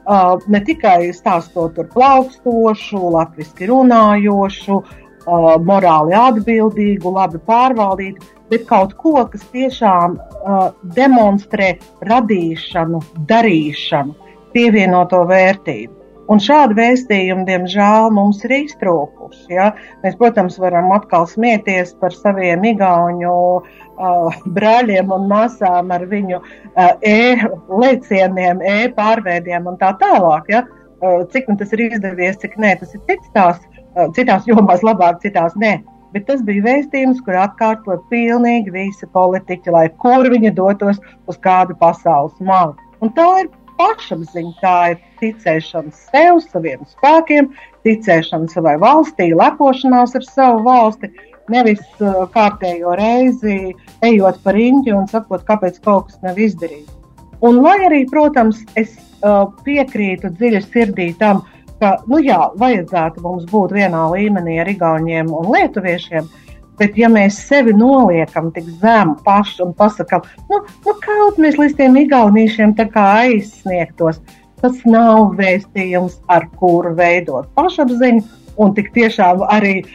Uh, ne tikai stāstot par plaukstošu, latviešu runājošu, uh, morāli atbildīgu, labi pārvaldītu, bet kaut ko, kas tiešām uh, demonstrē radīšanu, darīšanu, pievienoto vērtību. Un šādi vēstījumi, diemžēl, mums ir iztrūkuši. Ja? Mēs, protams, varam atkal smieties par saviem igauņu uh, brāļiem un māsām ar viņu uh, e-lēcieniem, e-pārveidiem un tā tālāk. Ja? Uh, cik nu tas ir izdevies, cik nē, tas ir cits tās, uh, citās jomās labāk, citās nē. Bet tas bija vēstījums, kur atkārtoja pilnīgi visi politiķi, lai kur viņi dotos uz kādu pasaules malu. Un tā ir pašapziņa, tā ir ticēšana sev, saviem spēkiem, ticēšana savai valstī, lepošanās ar savu valsti. Nevis uh, kārtējo reizi ejot par īņķi un sakot, kāpēc kaut kas nav izdarīts. Un, lai arī, protams, es uh, piekrītu dziļi sirdī tam, ka, nu jā, vajadzētu mums būt vienā līmenī ar Igauniem un Lietuviešiem, uh, Bet, ja mēs sevi noliekam tik zemu pašu un pasakām, nu, nu kaut mēs līdz tiem igaunīšiem aizsniegtos, Tas nav vēstījums, ar kuru veidot pašapziņu, un tik tiešām arī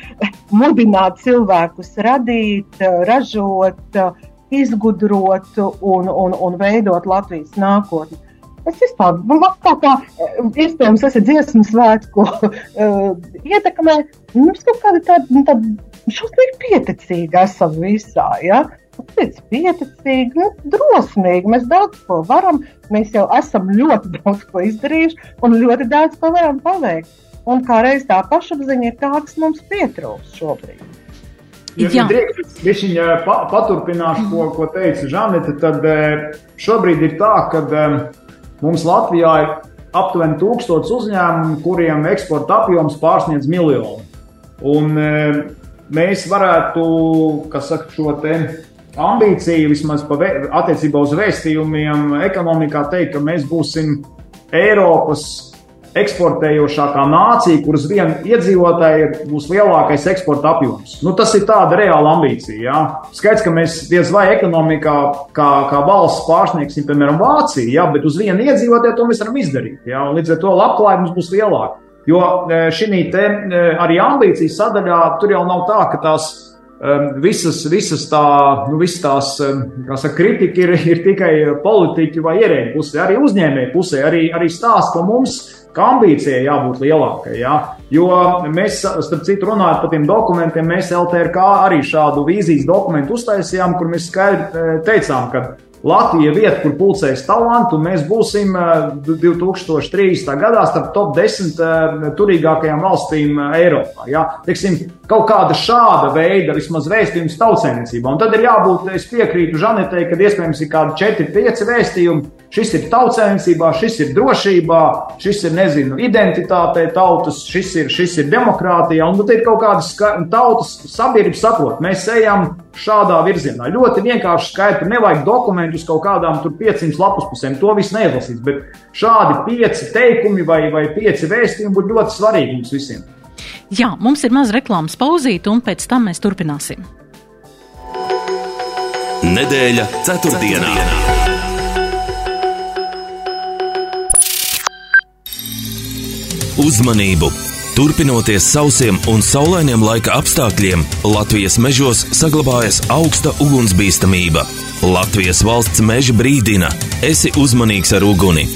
mudināt cilvēkus radīt, ražot, izgudrot un, un, un veidot Latvijas nākotni. Es vispār, man kā, kā iespējams, esmu dziesmu svētku uh, ietekmē, mums kaut kāda tāda, nu, tāda šausmīgi pieticīga esam visā, ja? Pēc pieticīgi, nu, drosmīgi, mēs daudz ko varam, mēs jau esam ļoti daudz ko izdarījuši un ļoti daudz ko varam paveikt. Un kā reiz tā pašapziņa ir tā, kas mums pietrūkst šobrīd. Ja, drīkst, ja pa, paturpināšu, ko, ko teica Žanete, tad šobrīd ir tā, ka mums Latvijā ir aptuveni tūkstots uzņēmumu, kuriem eksporta apjoms pārsniedz miljonu. Un mēs varētu, kas saka, šo te ambīciju vismaz attiecībā uz vēstījumiem ekonomikā teikt, ka mēs būsim Eiropas eksportējošākā nācija, kuras viena iedzīvotāja būs lielākais eksporta apjoms. Nu, tas ir tāda reāla ambīcija. Jā. Skaidrs, ka mēs diez vai ekonomikā kā, kā valsts pārsniegsim, piemēram, Vāciju, jā, bet uz vienu iedzīvotāju to mēs varam izdarīt. Jā, līdz ar to labklājības būs lielāka. Jo e, šī te e, arī ambīcijas sadaļā tur jau nav tā, ka tās e, visas, visas, tā, nu, visas tās saka, kritika ir, ir tikai politiķu vai ierēģu pusē, arī uzņēmēju pusē, arī, arī stāsta, ka mums ka ambīcijai jābūt lielākai. Ja? Jo mēs, starp citu, runājot par tiem dokumentiem, mēs LTRK arī šādu vīzijas dokumentu uztaisījām, kur mēs skaidri teicām, ka Latvija ir vieta, kur pulcēs talantu, un mēs būsim 2030. Eh, gadā starp top 10 eh, turīgākajām valstīm Eiropā. Ja? Teiksim, kaut kāda šāda veida vismaz vēstījums tautsēmniecībā. Un tad ir jābūt, es piekrītu Žanetei, ka iespējams ir kādi 4-5 vēstījumi Šis ir tautsēmniecībā, šis ir drošībā, šis ir, nezinu, identitātei tautas, šis ir, šis ir demokrātijā. Un tur ir kaut kādas tautas sabiedrības saprot, mēs ejam šādā virzienā. Ļoti vienkārši skaidri, nevajag dokumentus kaut kādām tur 500 lapus pusēm, to viss neizlasīs. Bet šādi pieci teikumi vai, vai pieci vēstījumi būtu ļoti svarīgi mums visiem. Jā, mums ir maz reklāmas pauzīte, un pēc tam mēs turpināsim. Nedēļa ceturtdienā. ceturtdienā. Uzmanību! Turpinoties sausiem un saulainiem laika apstākļiem, Latvijas mežos saglabājas augsta ugunsbīstamība. Latvijas valsts meža brīdina: esi uzmanīgs ar uguni!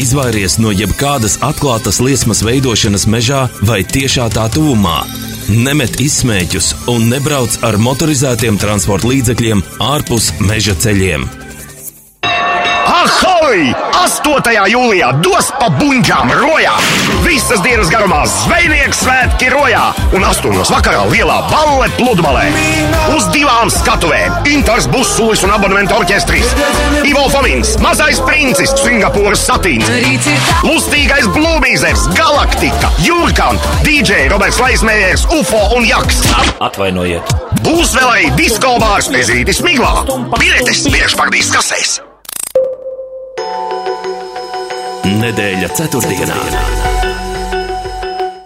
Izvairies no jebkādas atklātas liesmas veidošanas mežā vai tiešā tā tuvumā. Nemet izsmēķus un nebrauc ar motorizētiem transporta līdzekļiem ārpus meža ceļiem. Ahoj! 8. jūlijā dos pa buļģām rojā! Visas dienas garumā zvejnieks svētki rojā! Un 8. vakarā lielā balle pludmalē! Uz divām skatuvēm! Intars Busulis un abonementu orķestris! Ivo Fomins, Mazais princis, Singapūras satīns! Lustīgais Blūmīzers, Galaktika, Jūrkan, DJ Roberts Laismējers, UFO un Jaks! Atvainojiet! Būs vēl arī disko bārs Ezītis Miglā! Biletes priekšpardīs kasēs! Nedēļa ceturtdienā.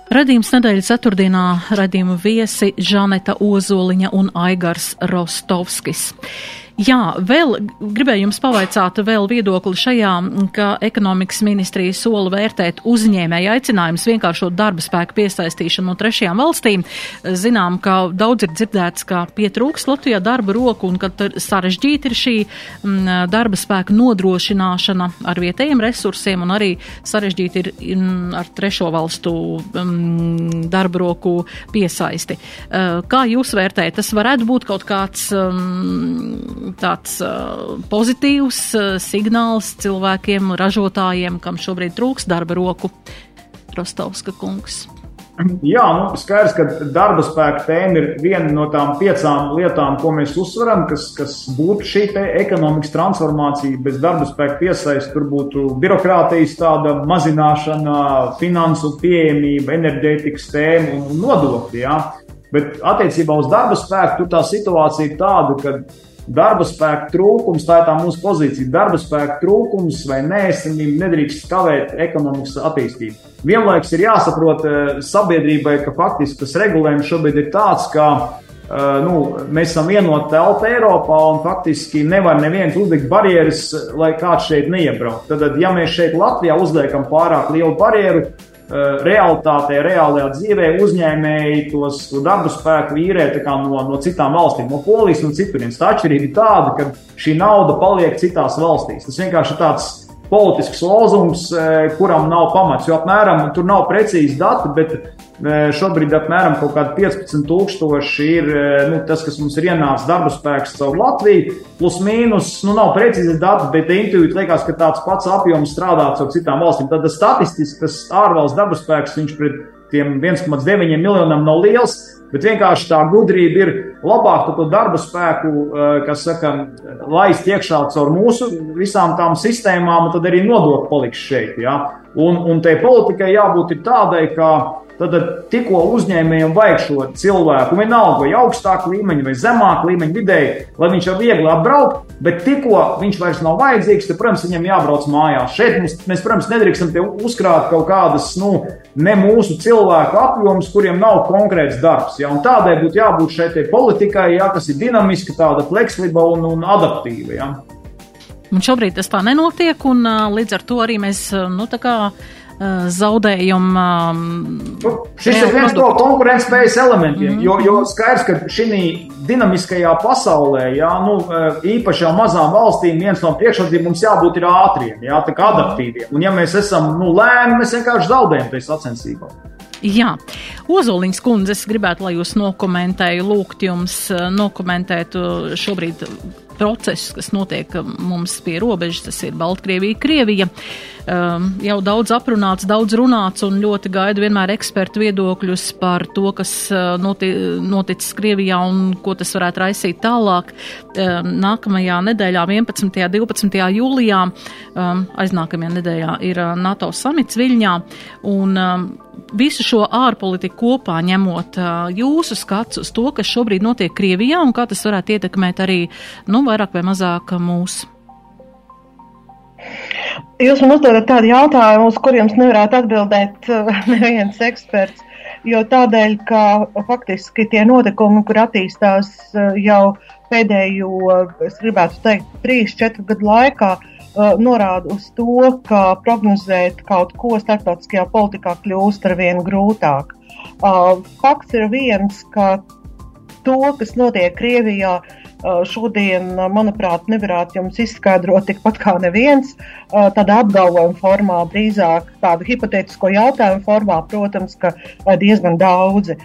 Radījums nedēļas ceturtdienā radījuma viesi Žaneta Ozoliņa un Aigars Rostovskis. Jā, vēl gribēju jums pavaicāt vēl viedokli šajā, ka ekonomikas ministrija sola vērtēt uzņēmēju aicinājums vienkāršot darba spēku piesaistīšanu no trešajām valstīm. Zinām, ka daudz ir dzirdēts, ka pietrūks Latvijā darba roku un ka sarežģīti ir šī m, darba spēku nodrošināšana ar vietējiem resursiem un arī sarežģīti ir m, ar trešo valstu m, darba roku piesaisti. Kā jūs vērtējat? Tas varētu būt kaut kāds tāds uh, pozitīvs uh, signāls cilvēkiem, ražotājiem, kam šobrīd trūks darba roku. Rostovska kungs. Jā, nu, skaidrs, ka darba spēka tēma ir viena no tām piecām lietām, ko mēs uzsveram, kas, kas būtu šī ekonomikas transformācija bez darba spēka piesaistes. Tur būtu birokrātijas tāda mazināšana, finansu pieejamība, enerģētikas tēma un nodokļi. Ja? Bet attiecībā uz darba spēku tā situācija ir tāda, ka Darba spēka trūkums, tā ir tā mūsu pozīcija. Darba spēka trūkums vai nēsamība nedrīkst kavēt ekonomikas attīstību. Vienlaikus ir jāsaprot eh, sabiedrībai, ka faktiski tas regulējums šobrīd ir tāds, ka nu, mēs esam vienota telpa Eiropā un faktiski nevar neviens uzlikt barjeras, lai kāds šeit neiebrauc. Tad, ja mēs šeit Latvijā uzliekam pārāk lielu barjeru, realitātē, reālajā dzīvē uzņēmēji tos darbu spēku īrē no, no citām valstīm, no Polijas un citurienes. Tā atšķirība ir tāda, ka šī nauda paliek citās valstīs. Tas vienkārši ir tāds politisks lozungs, kuram nav pamats. Jo apmēram tur nav precīzi dati, bet Šobrīd apmēram 15,000 ir nu, tas, kas mums ir ienācis darba spēks caur Latviju. Plus mīnus, nu nav precīzi dati, bet intuitīvi liekas, ka tāds pats apjoms strādā caur citām valstīm. Tad statistiski tas ārvalsts darba spēks viņš pret tiem 1,9 miljoniem nav liels. Bet vienkārši tā gudrība ir labāk to darba spēku, kas saka, laist iekšā caur mūsu visām tām sistēmām, un tad arī nodokļi paliks šeit. Ja? Un, un tai politikai jābūt tādai, ka Tad tikko uzņēmējiem vajag šo cilvēku, vienalga vai augstāku līmeņu, vai zemāku līmeņu vidēji, lai viņš var viegli apbraukt, bet tikko viņš vairs nav vajadzīgs, tad, protams, viņam jābrauc mājās. Šeit mums, mēs, protams, nedrīkstam uzkrāt kaut kādas, nu, ne mūsu cilvēku apjomus, kuriem nav konkrēts darbs. Ja? Un tādai būtu jābūt šai politikai, ja? kas ir dinamiska, tāda fleksibla un, un adaptīva. Ja? Un šobrīd tas tā nenotiek, un līdz ar to arī mēs, nu, tā kā zaudējumu. Nu, šis ir viens no konkurētspējas elementiem, mm -hmm. jo, jo skaidrs, ka šī dinamiskajā pasaulē, jā, nu, eh, īpaši mazām valstīm, viens no priekšrocībiem mums jābūt ātriem, jā, tā kā adaptīviem. Un ja mēs esam nu, lēni, mēs vienkārši zaudējam tajā sacensībā. Jā, Ozoliņas kundze, es gribētu, lai jūs nokomentētu, lūgt jums eh, nokomentēt šobrīd procesus, kas notiek mums pie robežas, tas ir Baltkrievija, Krievija. Um, jau daudz aprunāts, daudz runāts un ļoti gaidu vienmēr ekspertu viedokļus par to, kas uh, noti, noticis Krievijā un ko tas varētu raisīt tālāk. Um, nākamajā nedēļā, 11. un 12. jūlijā, um, aiznākamajā nedēļā ir uh, NATO samits Viļņā. Un, um, visu šo ārpolitiku kopā ņemot jūsu skats uz to, kas šobrīd notiek Krievijā un kā tas varētu ietekmēt arī, nu, vairāk vai mazāk mūsu? Jūs man uzdodat tādu jautājumu, uz kuriem nevarētu atbildēt neviens eksperts. Jo tādēļ, ka faktiski tie notikumi, kur attīstās jau pēdējo, es gribētu teikt, 3-4 gadu laikā, uh, Uh, norāda uz to, ka prognozēt kaut ko starptautiskajā politikā kļūst ar vien grūtāk. Uh, fakts ir viens, ka to, kas notiek Krievijā, uh, šodien, manuprāt, nevarētu jums izskaidrot tikpat kā neviens. Tādā apgalvojuma formā, drīzāk tādu hipotētisko jautājumu formā, protams, ka diezgan daudzi.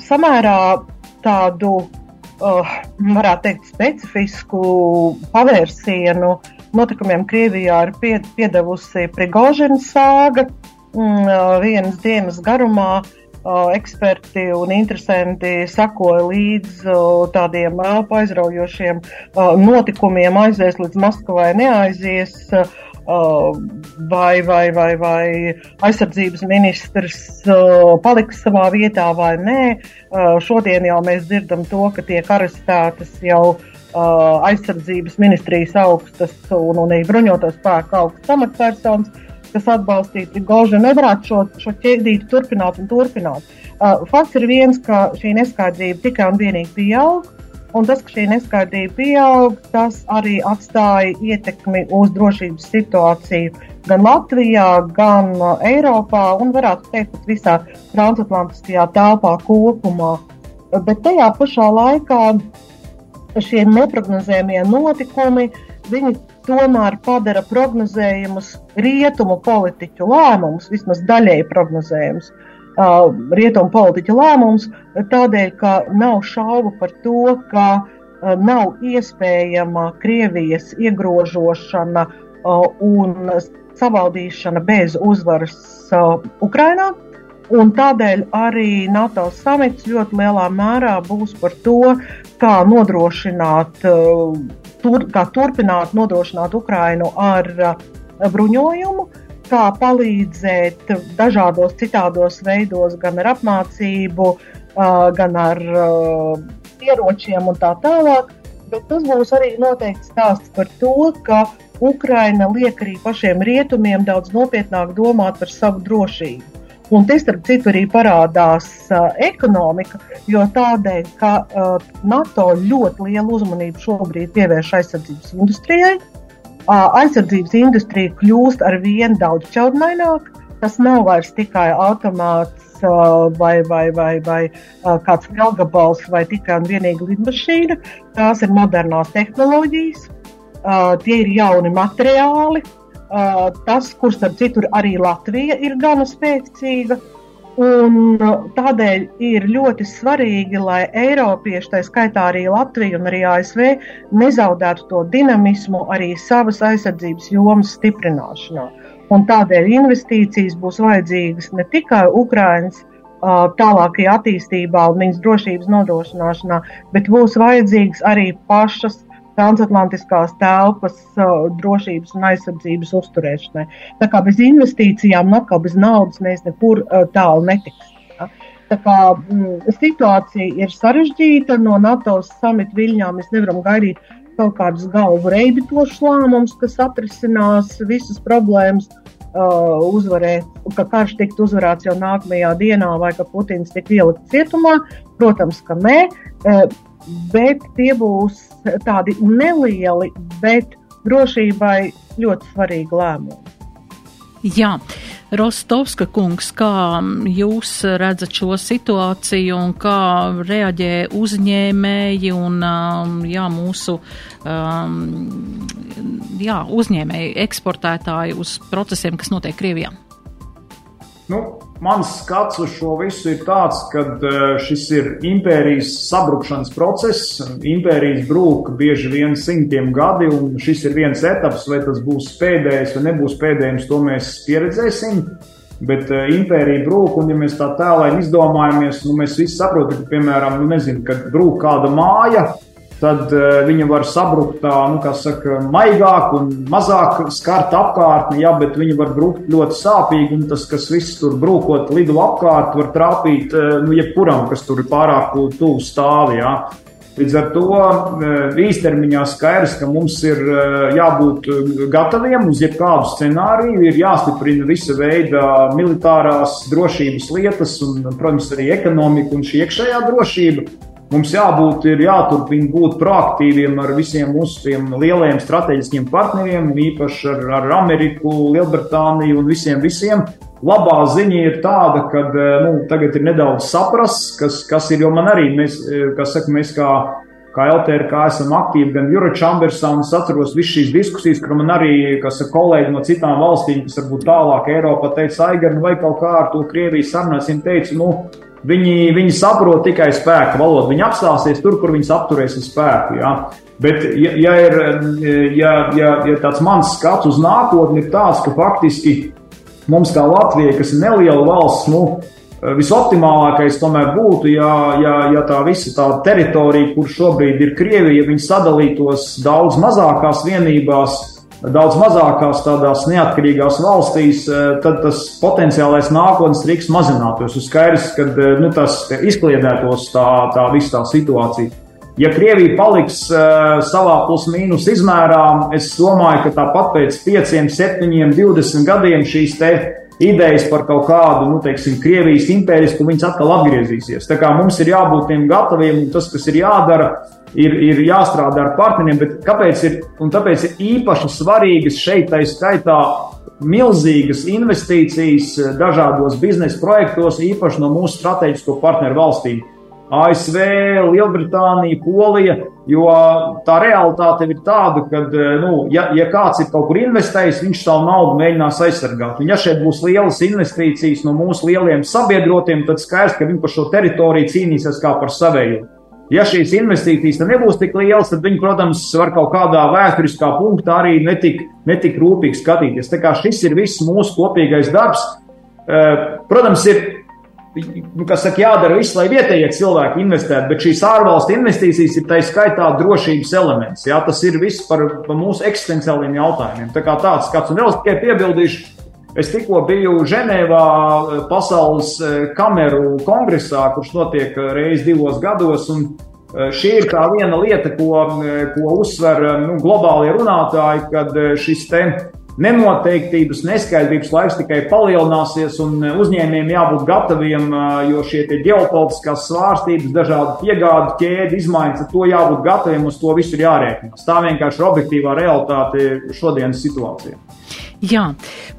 Samērā tādu varētu teikt, specifisku pavērsienu notikumiem Krievijā ir pie, piedevusi Prigožina sāga. Mm, vienas dienas garumā uh, eksperti un interesanti sakoja līdz tādiem aizraujošiem notikumiem, aizies līdz Maskavai, neaizies. Vai, vai, vai, vai aizsardzības ministrs paliks savā vietā vai nē. Šodien jau mēs dzirdam to, ka tiek arestētas jau aizsardzības ministrijas augstas un, un arī bruņoto spēku augstas amatpersonas, kas atbalstītu Gožu. Nevarētu šo, šo ķēdīti turpināt un turpināt. Fakts ir viens, ka šī neskaidrība tikai un vienīgi pieaug. Un tas, ka šī neskaidrība pieaug, tas arī atstāja ietekmi uz drošības situāciju gan Latvijā, gan uh, Eiropā un, varētu teikt, pat visā transatlantiskajā telpā kopumā. Bet tajā pašā laikā šie neparedzējumie notikumi tomēr padara prognozējumus, rietumu politiķu lēmumus, vismaz daļēji prognozējumus, uh, rietumu politiķu lēmums, tādēļ, ka nav šaubu par to, ka uh, nav iespējama Krievijas iegrožošana uh, un savaldīšana bez uzvaras Ukrainā. Un tādēļ arī NATO samits ļoti lielā mērā būs par to, kā nodrošināt, uh, tur, kā turpināt nodrošināt Ukrainu ar uh, bruņojumu, kā palīdzēt dažādos citādos veidos, gan ar apmācību, gan ar ieročiem un tā tālāk. Bet tas būs arī noteikti stāsts par to, ka Ukraina liek arī pašiem rietumiem daudz nopietnāk domāt par savu drošību. Un te, starp citu, arī parādās uh, ekonomika, jo tādēļ, ka uh, NATO ļoti lielu uzmanību šobrīd pievērš aizsardzības industrijai. Uh, aizsardzības industrija kļūst ar vien daudz caurmaināka. Tas nav vairs tikai automāts uh, vai, vai, vai, vai uh, kāds galgabals vai tikai un vienīgi lidmašīna. Tās ir modernās tehnoloģijas, uh, tie ir jauni materiāli, tas, kur starp citu arī Latvija ir gana spēcīga. Un uh, tādēļ ir ļoti svarīgi, lai Eiropieši, tā skaitā arī Latvija un arī ASV, nezaudētu to dinamismu arī savas aizsardzības jomas stiprināšanā. Un tādēļ investīcijas būs vajadzīgas ne tikai Ukraiņas uh, tālākajā attīstībā un viņas drošības nodrošināšanā, bet būs vajadzīgas arī pašas transatlantiskās telpas drošības un aizsardzības uzturēšanai. Tā kā bez investīcijām atkal bez naudas mēs nekur tālu netiksim. Ja? Tā kā mm, situācija ir sarežģīta, no NATO samita viļņā mēs nevaram gaidīt kaut kādus galvu reibitošus lēmumus, kas atrisinās visas problēmas, uh, uzvarēt, ka karš tiktu uzvarēts jau nākamajā dienā, vai ka Putins tik ielikt cietumā. Protams, ka nē. Uh, bet tie būs tādi nelieli, bet drošībai ļoti svarīgi lēmumi. Jā, Rostovska kungs, kā jūs redzat šo situāciju un kā reaģē uzņēmēji un jā, mūsu um, jā, uzņēmēji, eksportētāji uz procesiem, kas notiek Krievijā? Nu, mans skats uz šo visu ir tāds, ka e, šis ir impērijas sabrukšanas process. Impērijas brūk bieži vien simtiem gadi, un šis ir viens etaps, vai tas būs pēdējais vai nebūs pēdējais, to mēs pieredzēsim. Bet uh, impērija brūk, un ja mēs tā tēlēni izdomājamies, nu, mēs visi saprotam, ka, piemēram, nu, nezinu, kad brūk kāda māja, tad uh, viņa var sabrukt tā, nu, saka, maigāk un mazāk skart apkārtni, jā, bet viņa var brukt ļoti sāpīgi, un tas, kas viss tur brūkot lidu apkārt, var trāpīt, uh, nu, jebkuram, kas tur ir pārāk tuvu stāvi, jā. Līdz ar to uh, īstermiņā skaidrs, ka mums ir jābūt gataviem uz jebkādu scenāriju, ir jāstiprina visa veida militārās drošības lietas un, protams, arī ekonomika un šī iekšējā drošība. Mums jābūt, ir jāturpina būt proaktīviem ar visiem mūsu lielajiem strateģiskiem partneriem, īpaši ar, ar Ameriku, Lielbritāniju un visiem. visiem. Labā ziņa ir tāda, ka eh, nu, tagad ir nedaudz saprast, kas, kas ir, jo man arī, mēs, eh, kas saka, mēs kā, kā LTRK esam aktīvi gan Eurochambers, un es atceros visas šīs diskusijas, kur man arī, kas ir kolēģi no citām valstīm, kas varbūt tālāk Eiropā teica, Aigar, nu vai kaut kā ar to Krievijas sarunāsim, teicu, nu, Viņi, viņi saprot tikai spēka valodu. Viņi apstāsies tur, kur viņus apturēs ar spēku. Ja? Bet, ja, ja ir ja, ja, ja tāds mans skats uz nākotni, ir tāds, ka faktiski mums, kā Latvija, kas ir neliela valsts, nu, visoptimālākais tomēr būtu, ja, ja, ja tā visa tā teritorija, kur šobrīd ir Krievija, ja viņi sadalītos daudz mazākās vienībās, daudz mazākās tādās neatkarīgās valstīs, eh, tad tas potenciālais nākotnes risks mazinātos. Ir skaidrs, ka eh, nu, tas izkliedētos tā, tā visa tā situācija. Ja Krievija paliks uh, savā plus-mínus izmērā, es domāju, ka tāpat pēc 5, 7, 20 gadiem šīs idejas par kaut kādu, nu, teiksim, Krievijas impērijas, viņas atkal atgriezīsies. Tā kā mums ir jābūt tiem gataviem, un tas, kas ir jādara, ir, ir jāstrādā ar partneriem, bet kāpēc ir, tāpēc ir īpaši svarīgas šeit, tā skaitā, milzīgas investīcijas dažādos biznesa projektos, īpaši no mūsu strateģisko partneru valstīm. ASV, Lielbritānija, Polija, jo tā realitāte ir tāda, ka, nu, ja, ja kāds ir kaut kur investējis, viņš savu naudu mēģinās aizsargāt. Un, ja šeit būs lielas investīcijas no mūsu lieliem sabiedrotiem, tad skaidrs, ka viņi par šo teritoriju cīnīsies kā par savēju. Ja šīs investīcijas nebūs tik lielas, tad viņi, protams, var kaut kādā vēsturiskā punktā arī netik, netik rūpīgi skatīties. Tā kā šis ir viss mūsu kopīgais darbs. Eh, protams, ir nu, saka, jādara viss, lai vietējie cilvēki investētu, bet šīs ārvalstu investīcijas ir tā skaitā drošības elements. Jā, tas ir viss par, par mūsu eksistenciāliem jautājumiem. Tā kā tāds skats, un vēl tikai piebildīšu, Es tikko biju Ženēvā eh, pasaules eh, kameru kongresā, kurš notiek eh, reizes divos gados. Šī ir tā viena lieta, ko, ko uzsver nu, globālie runātāji, kad šis te nenoteiktības, neskaidrības laiks tikai palielināsies, un uzņēmējiem jābūt gataviem, jo šie ģeopolitiskās svārstības, dažādu piegādu ķēdi, izmaiņas, to jābūt gataviem, uz to visu ir jārēķinās. Tā vienkārši ir objektīvā realitāte šodienas situācijā. Jā,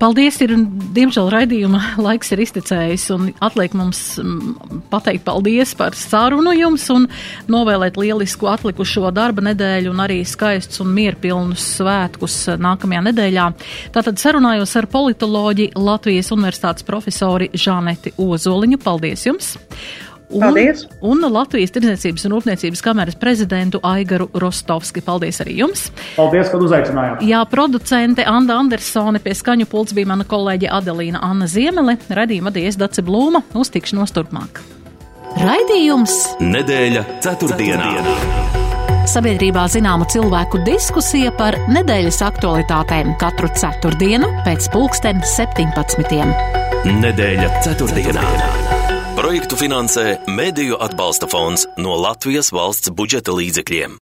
paldies. Ir, diemžēl raidījuma laiks ir iztecējis un atliek mums mm, pateikt paldies par sarunu jums un novēlēt lielisku atlikušo darba nedēļu un arī skaistus un mierpilnus svētkus nākamajā nedēļā. Tātad sarunājos ar politoloģi Latvijas Universitātes profesori Žaneti Ozoliņu. Paldies jums! Un, Paldies! Un Latvijas Tirdzniecības un Rūpniecības kameras prezidentu Aigaru Rostovski. Paldies arī jums! Paldies, ka uzaicinājāt! Jā, producente Anna Andersone pie skaņu pults bija mana kolēģe Adelīna Anna Ziemele. Radījuma vadījies Dace Blūma. Uz tikšanos turpmāk! Raidījums Nedēļa ceturtdienā. Sabiedrībā zināma cilvēku diskusija par nedēļas aktualitātēm katru ceturtdienu pēc pulksten 17. Nedēļa ceturtdienā. Projektu finansē Mēdīju atbalsta fonds no Latvijas valsts budžeta līdzekļiem.